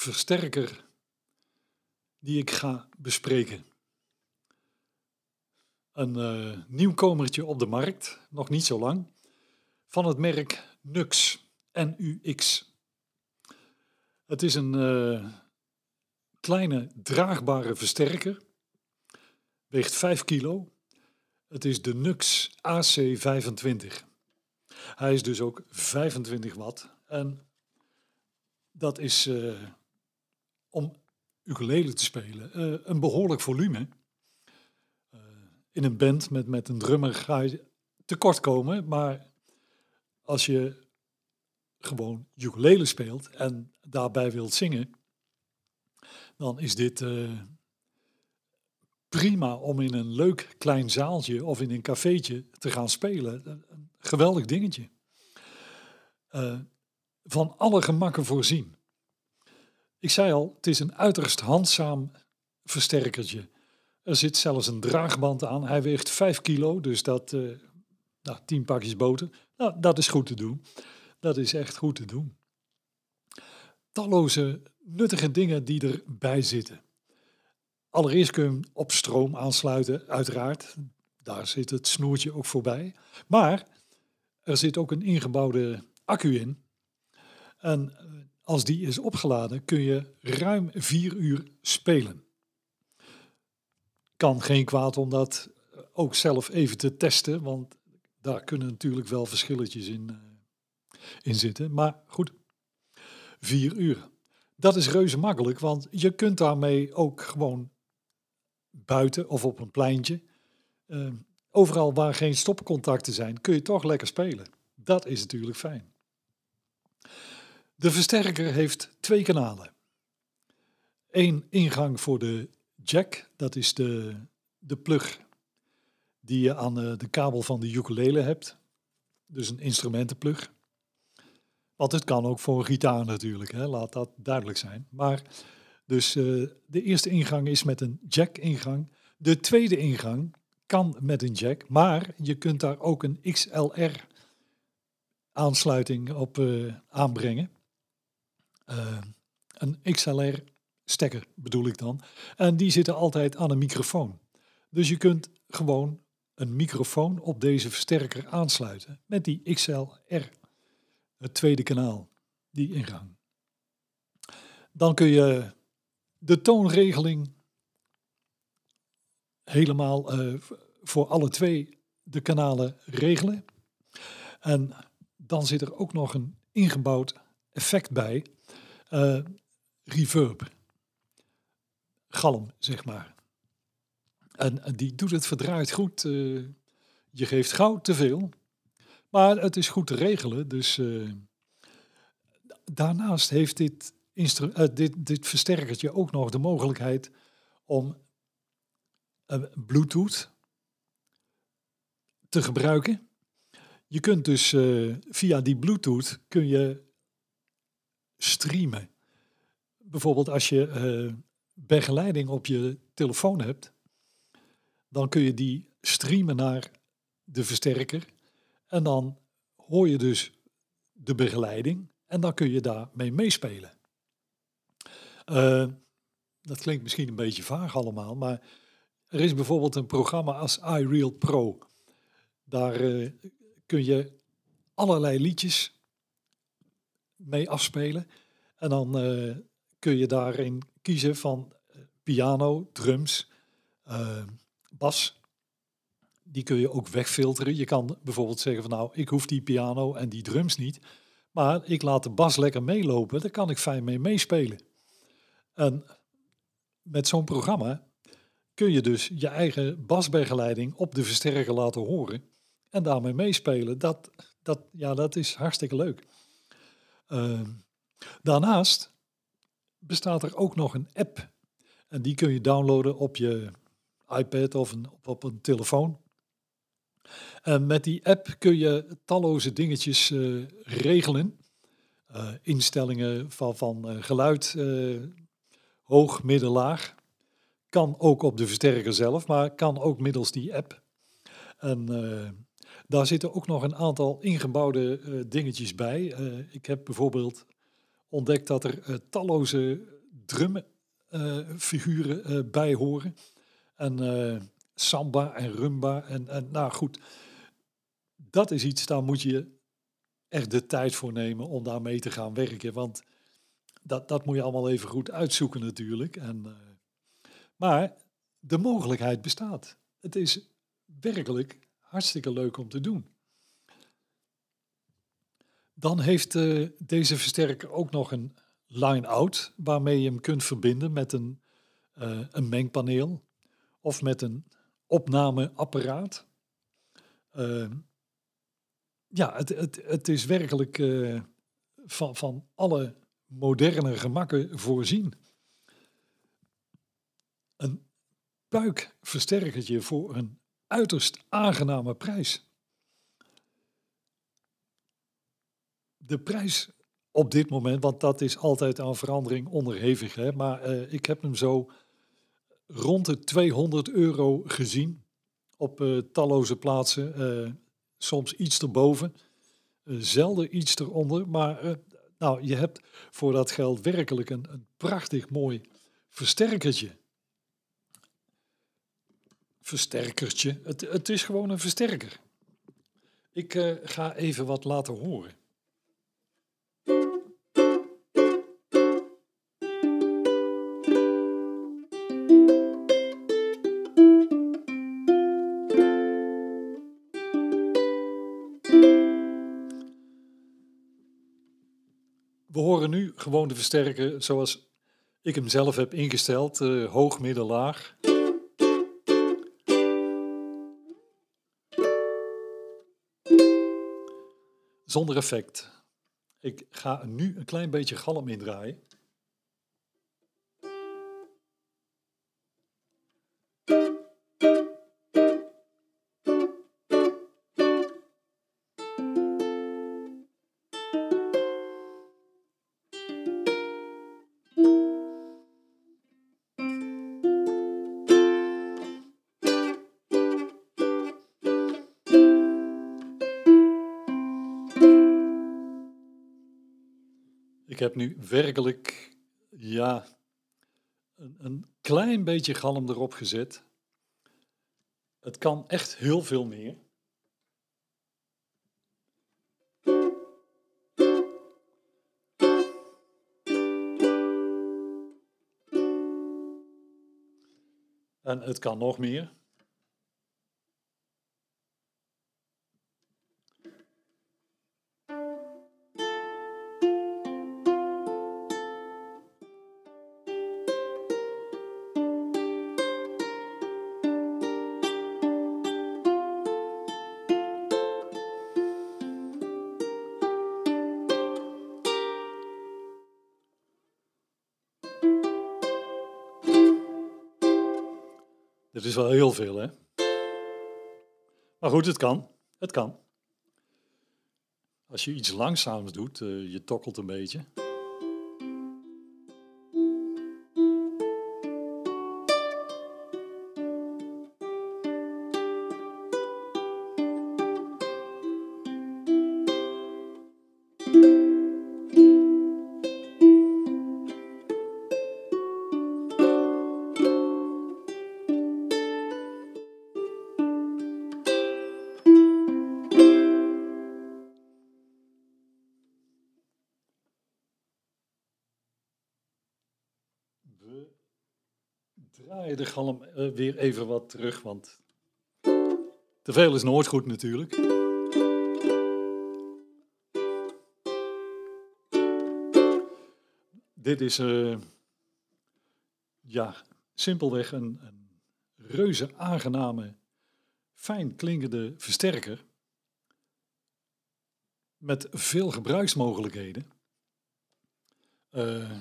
versterker die ik ga bespreken. Een uh, nieuwkomertje op de markt, nog niet zo lang, van het merk Nux, NUX. Het is een uh, kleine draagbare versterker, weegt 5 kilo. Het is de Nux AC25. Hij is dus ook 25 watt en dat is uh, om ukulele te spelen uh, een behoorlijk volume. Uh, in een band met, met een drummer ga je tekort komen, maar als je gewoon ukulele speelt en daarbij wilt zingen, dan is dit prima om in een leuk klein zaaltje of in een cafeetje te gaan spelen. Een geweldig dingetje van alle gemakken voorzien. Ik zei al, het is een uiterst handzaam versterkertje. Er zit zelfs een draagband aan. Hij weegt 5 kilo, dus dat, uh, nou, 10 pakjes boter. Nou, dat is goed te doen. Dat is echt goed te doen. Talloze nuttige dingen die erbij zitten. Allereerst kun je hem op stroom aansluiten, uiteraard. Daar zit het snoertje ook voorbij. Maar er zit ook een ingebouwde accu in. En eh, als die is opgeladen kun je ruim vier uur spelen. Kan geen kwaad om dat eh, ook zelf even te testen, want daar kunnen natuurlijk wel verschilletjes in, uh, in zitten. Maar goed, vier uur. Dat is reuze makkelijk, want je kunt daarmee ook gewoon buiten of op een pleintje, uh, overal waar geen stopcontacten zijn, kun je toch lekker spelen. Dat is natuurlijk fijn. De versterker heeft twee kanalen. Eén ingang voor de jack, dat is de, de plug die je aan de, de kabel van de ukulele hebt. Dus een instrumentenplug. Want het kan ook voor een gitaar natuurlijk, hè? laat dat duidelijk zijn. Maar dus uh, de eerste ingang is met een jack-ingang. De tweede ingang kan met een jack, maar je kunt daar ook een XLR-aansluiting op uh, aanbrengen. Uh, een XLR-stekker bedoel ik dan. En die zitten altijd aan een microfoon. Dus je kunt gewoon een microfoon op deze versterker aansluiten met die XLR, het tweede kanaal, die ingang. Dan kun je de toonregeling helemaal uh, voor alle twee de kanalen regelen. En dan zit er ook nog een ingebouwd effect bij uh, reverb. Galm, zeg maar. En, die doet het verdraaid goed. Uh, je geeft gauw te veel. Maar het is goed te regelen. Dus uh, daarnaast heeft dit, dit, dit versterkertje ook nog de mogelijkheid om Bluetooth te gebruiken. Je kunt dus via die Bluetooth kun je streamen. Bijvoorbeeld als je uh, begeleiding op je telefoon hebt, dan kun je die streamen naar de versterker en dan hoor je dus de begeleiding en dan kun je daarmee meespelen. Uh, dat klinkt misschien een beetje vaag allemaal, maar er is bijvoorbeeld een programma als iReal Pro. Daar uh, kun je allerlei liedjes mee afspelen. En dan uh, kun je daarin kiezen van eh, piano, drums, uh, bas. Die kun je ook wegfilteren. Je kan bijvoorbeeld zeggen van nou, ik hoef die piano en die drums niet. Maar ik laat de bas lekker meelopen, daar kan ik fijn mee meespelen. En met zo'n programma kun je dus je eigen basbegeleiding op de versterker laten horen en daarmee meespelen. Dat, dat, ja, dat is hartstikke leuk. Uh, Daarnaast bestaat er ook nog een app. En die kun je downloaden op je iPad of op, een telefoon. En met die app kun je talloze dingetjes eh, regelen. Uh, instellingen van, van uh, geluid, hoog, midden, laag. Kan ook op de versterker zelf, maar kan ook middels die app. En daar zitten ook nog een aantal ingebouwde dingetjes bij. ik heb bijvoorbeeld ontdekt dat er talloze drumfiguren bij horen. En samba en rumba. En, en nou goed, dat is iets, daar moet je echt de tijd voor nemen om daar mee te gaan werken. Want dat, dat moet je allemaal even goed uitzoeken natuurlijk. En, uh, maar de mogelijkheid bestaat. Het is werkelijk hartstikke leuk om te doen. Dan heeft uh, deze versterker ook nog een line-out waarmee je hem kunt verbinden met een, uh, een mengpaneel of met een opnameapparaat. Uh, ja, het, het, het is werkelijk uh, van, van alle moderne gemakken voorzien. Een buikversterkertje voor een uiterst aangename prijs. De prijs op dit moment, want dat is altijd aan verandering onderhevig, hè, maar uh, ik heb hem zo rond de 200 euro gezien op uh, talloze plaatsen. Uh, soms iets erboven, zelden iets eronder. Maar nou, je hebt voor dat geld werkelijk een, een prachtig mooi versterkertje. Versterkertje. Het, het is gewoon een versterker. Ik ga even wat laten horen. we horen nu gewoon de versterker zoals ik hem zelf heb ingesteld. Uh, hoog, midden, laag. Zonder effect. Ik ga nu een klein beetje galm indraaien. Heb nu werkelijk, ja, een, een klein beetje galm erop gezet. Het kan echt heel veel meer. En het kan nog meer. Dat is wel heel veel, hè? Maar goed, het kan. Het kan. Als je iets langzaams doet, uh, je tokkelt een beetje. Draaien de galm uh, weer even wat terug, want te veel is nooit goed natuurlijk. Dit is uh, ja, simpelweg een, een reuze aangename, fijn klinkende versterker met veel gebruiksmogelijkheden. Uh,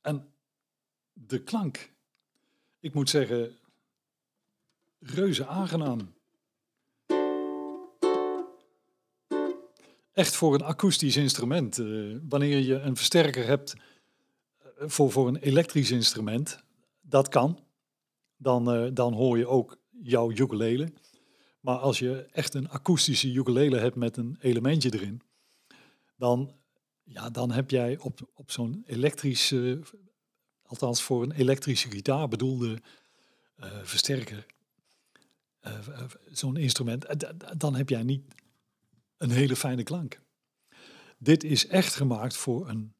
En de klank, ik moet zeggen, reuze aangenaam. Echt voor een akoestisch instrument. Uh, wanneer je een versterker hebt uh, voor, voor een elektrisch instrument, dat kan. Dan, uh, dan hoor je ook jouw ukulele. Maar als je echt een akoestische ukulele hebt met een elementje erin, dan, ja, dan heb jij op, op zo'n elektrische, althans voor een elektrische gitaar bedoelde versterker, zo'n instrument, dan heb jij niet een hele fijne klank. Dit is echt gemaakt voor een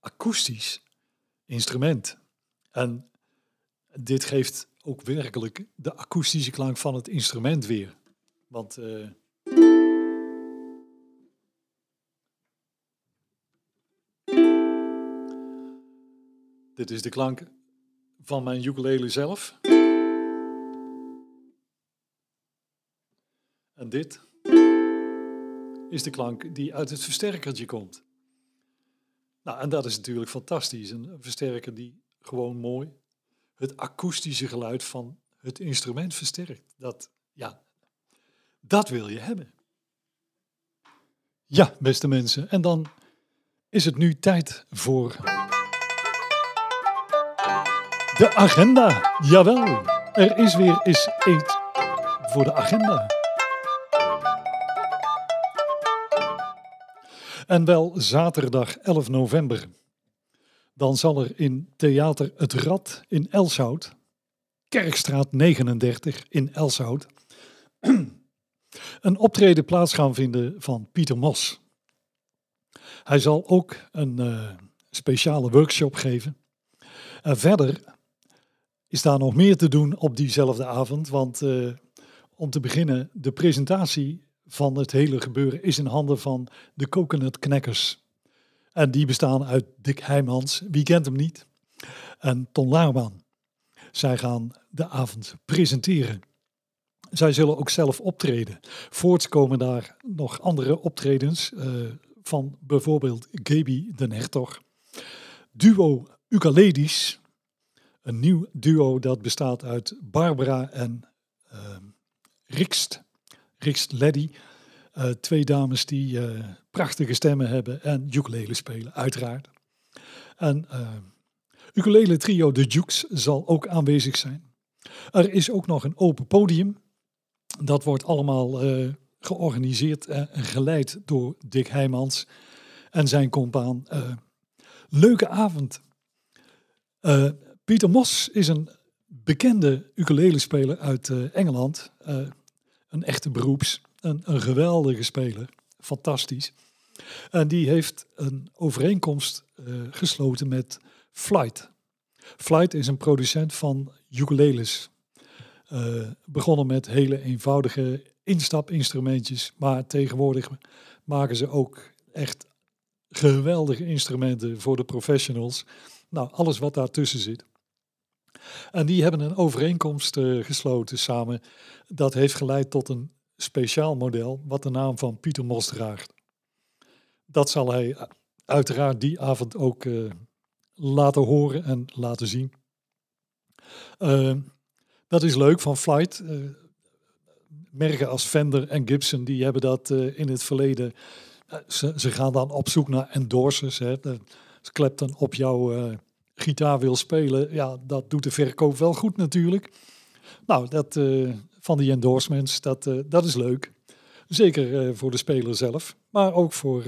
akoestisch instrument. En dit geeft ook werkelijk de akoestische klank van het instrument weer. Want dit is de klank van mijn ukulele zelf. En dit is de klank die uit het versterkertje komt. Nou, en dat is natuurlijk fantastisch. Een versterker die gewoon mooi het akoestische geluid van het instrument versterkt. Dat, ja, dat wil je hebben. Ja, beste mensen. En dan is het nu tijd voor de agenda. Jawel, er is weer eens eet voor de agenda. En wel zaterdag 11 november. Dan zal er in Theater Het Rad in Elshout, Kerkstraat 39 in Elshout, een optreden plaats gaan vinden van Pieter Mos. Hij zal ook een uh, speciale workshop geven. En verder is daar nog meer te doen op diezelfde avond, want uh, om te beginnen, de presentatie van het hele gebeuren is in handen van de Coconut Knackers. En die bestaan uit Dick Heijmans, wie kent hem niet, en Ton Laarman. Zij gaan de avond presenteren. Zij zullen ook zelf optreden. Voorts komen daar nog andere optredens uh, van bijvoorbeeld Gaby den Hertog. Duo Ukaledis, een nieuw duo dat bestaat uit Barbara en uh, Rikst. Rikst Leddy. Uh, twee dames die uh, prachtige stemmen hebben en ukulele spelen, uiteraard. En uh, ukulele trio De Jukes zal ook aanwezig zijn. Er is ook nog een open podium. Dat wordt allemaal georganiseerd en geleid door Dick Heijmans en zijn compaan. leuke avond. Pieter Mos is een bekende ukulele-speler uit Engeland een echte beroeps, een, een geweldige speler, fantastisch. En die heeft een overeenkomst uh, gesloten met Flight. Flight is een producent van ukuleles. Begonnen met hele eenvoudige instapinstrumentjes, maar tegenwoordig maken ze ook echt geweldige instrumenten voor de professionals. Nou, alles wat daartussen zit. En die hebben een overeenkomst uh, gesloten samen. Dat heeft geleid tot een speciaal model wat de naam van Pieter Mos draagt. Dat zal hij eh, uiteraard die avond ook uh, laten horen en laten zien. Uh, dat is leuk van Flight. merken als Fender en Gibson die hebben dat in het verleden. Ze, ze, gaan dan op zoek naar endorsers. Hè. Ze klept dan op jouw gitaar wil spelen, ja, dat doet de verkoop wel goed natuurlijk. Nou, dat, uh, van die endorsements, dat, uh, dat is leuk. Zeker uh, voor de speler zelf, maar ook voor,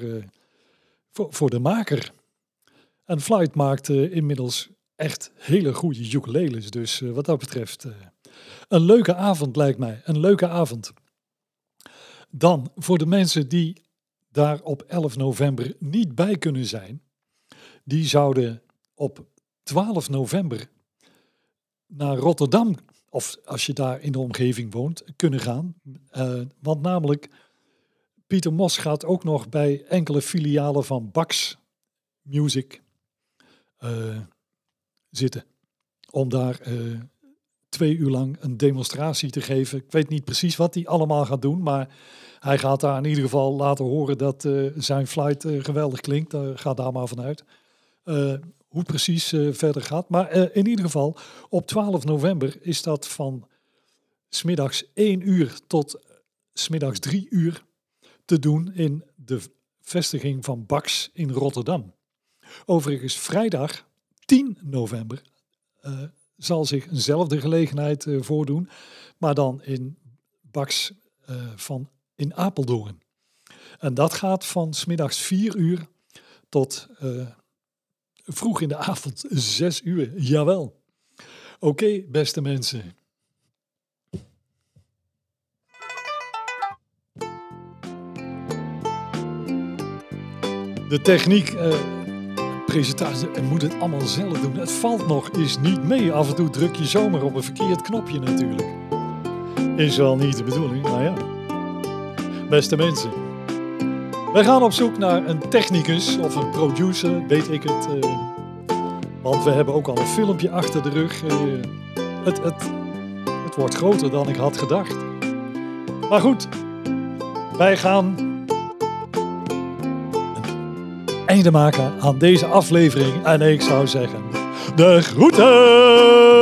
voor, voor, de maker. En Flight maakt inmiddels echt hele goede ukuleles. Dus wat dat betreft, een leuke avond lijkt mij. Een leuke avond. Dan voor de mensen die daar op 11 november niet bij kunnen zijn, die zouden op 12 november naar Rotterdam, of als je daar in de omgeving woont, kunnen gaan. Uh, want namelijk, Pieter Mos gaat ook nog bij enkele filialen van Bax Music uh, zitten. Om daar uh, twee uur lang een demonstratie te geven. Ik weet niet precies wat hij allemaal gaat doen, maar hij gaat daar in ieder geval laten horen dat zijn flight geweldig klinkt. Gaat daar maar vanuit hoe precies eh, verder gaat. Maar eh, in ieder geval, op 12 november is dat van smiddags 1 uur tot smiddags 3 uur te doen in de vestiging van Bax in Rotterdam. Overigens, vrijdag 10 november eh, zal zich eenzelfde gelegenheid voordoen, maar dan in Bax van in Apeldoorn. En dat gaat van smiddags 4 uur tot vroeg in de avond 6 uur. Jawel. Oké, beste mensen. De techniek, eh, presentatie, moet het allemaal zelf doen. Het valt nog eens niet mee. Af en toe druk je zomaar op een verkeerd knopje natuurlijk. Is wel niet de bedoeling, maar ja. Beste mensen. Wij gaan op zoek naar een technicus of een producer, weet ik het. eh, want we hebben ook al een filmpje achter de rug. eh, het, het, het wordt groter dan ik had gedacht. Maar goed, wij gaan einde maken aan deze aflevering. En ik zou zeggen, de groeten!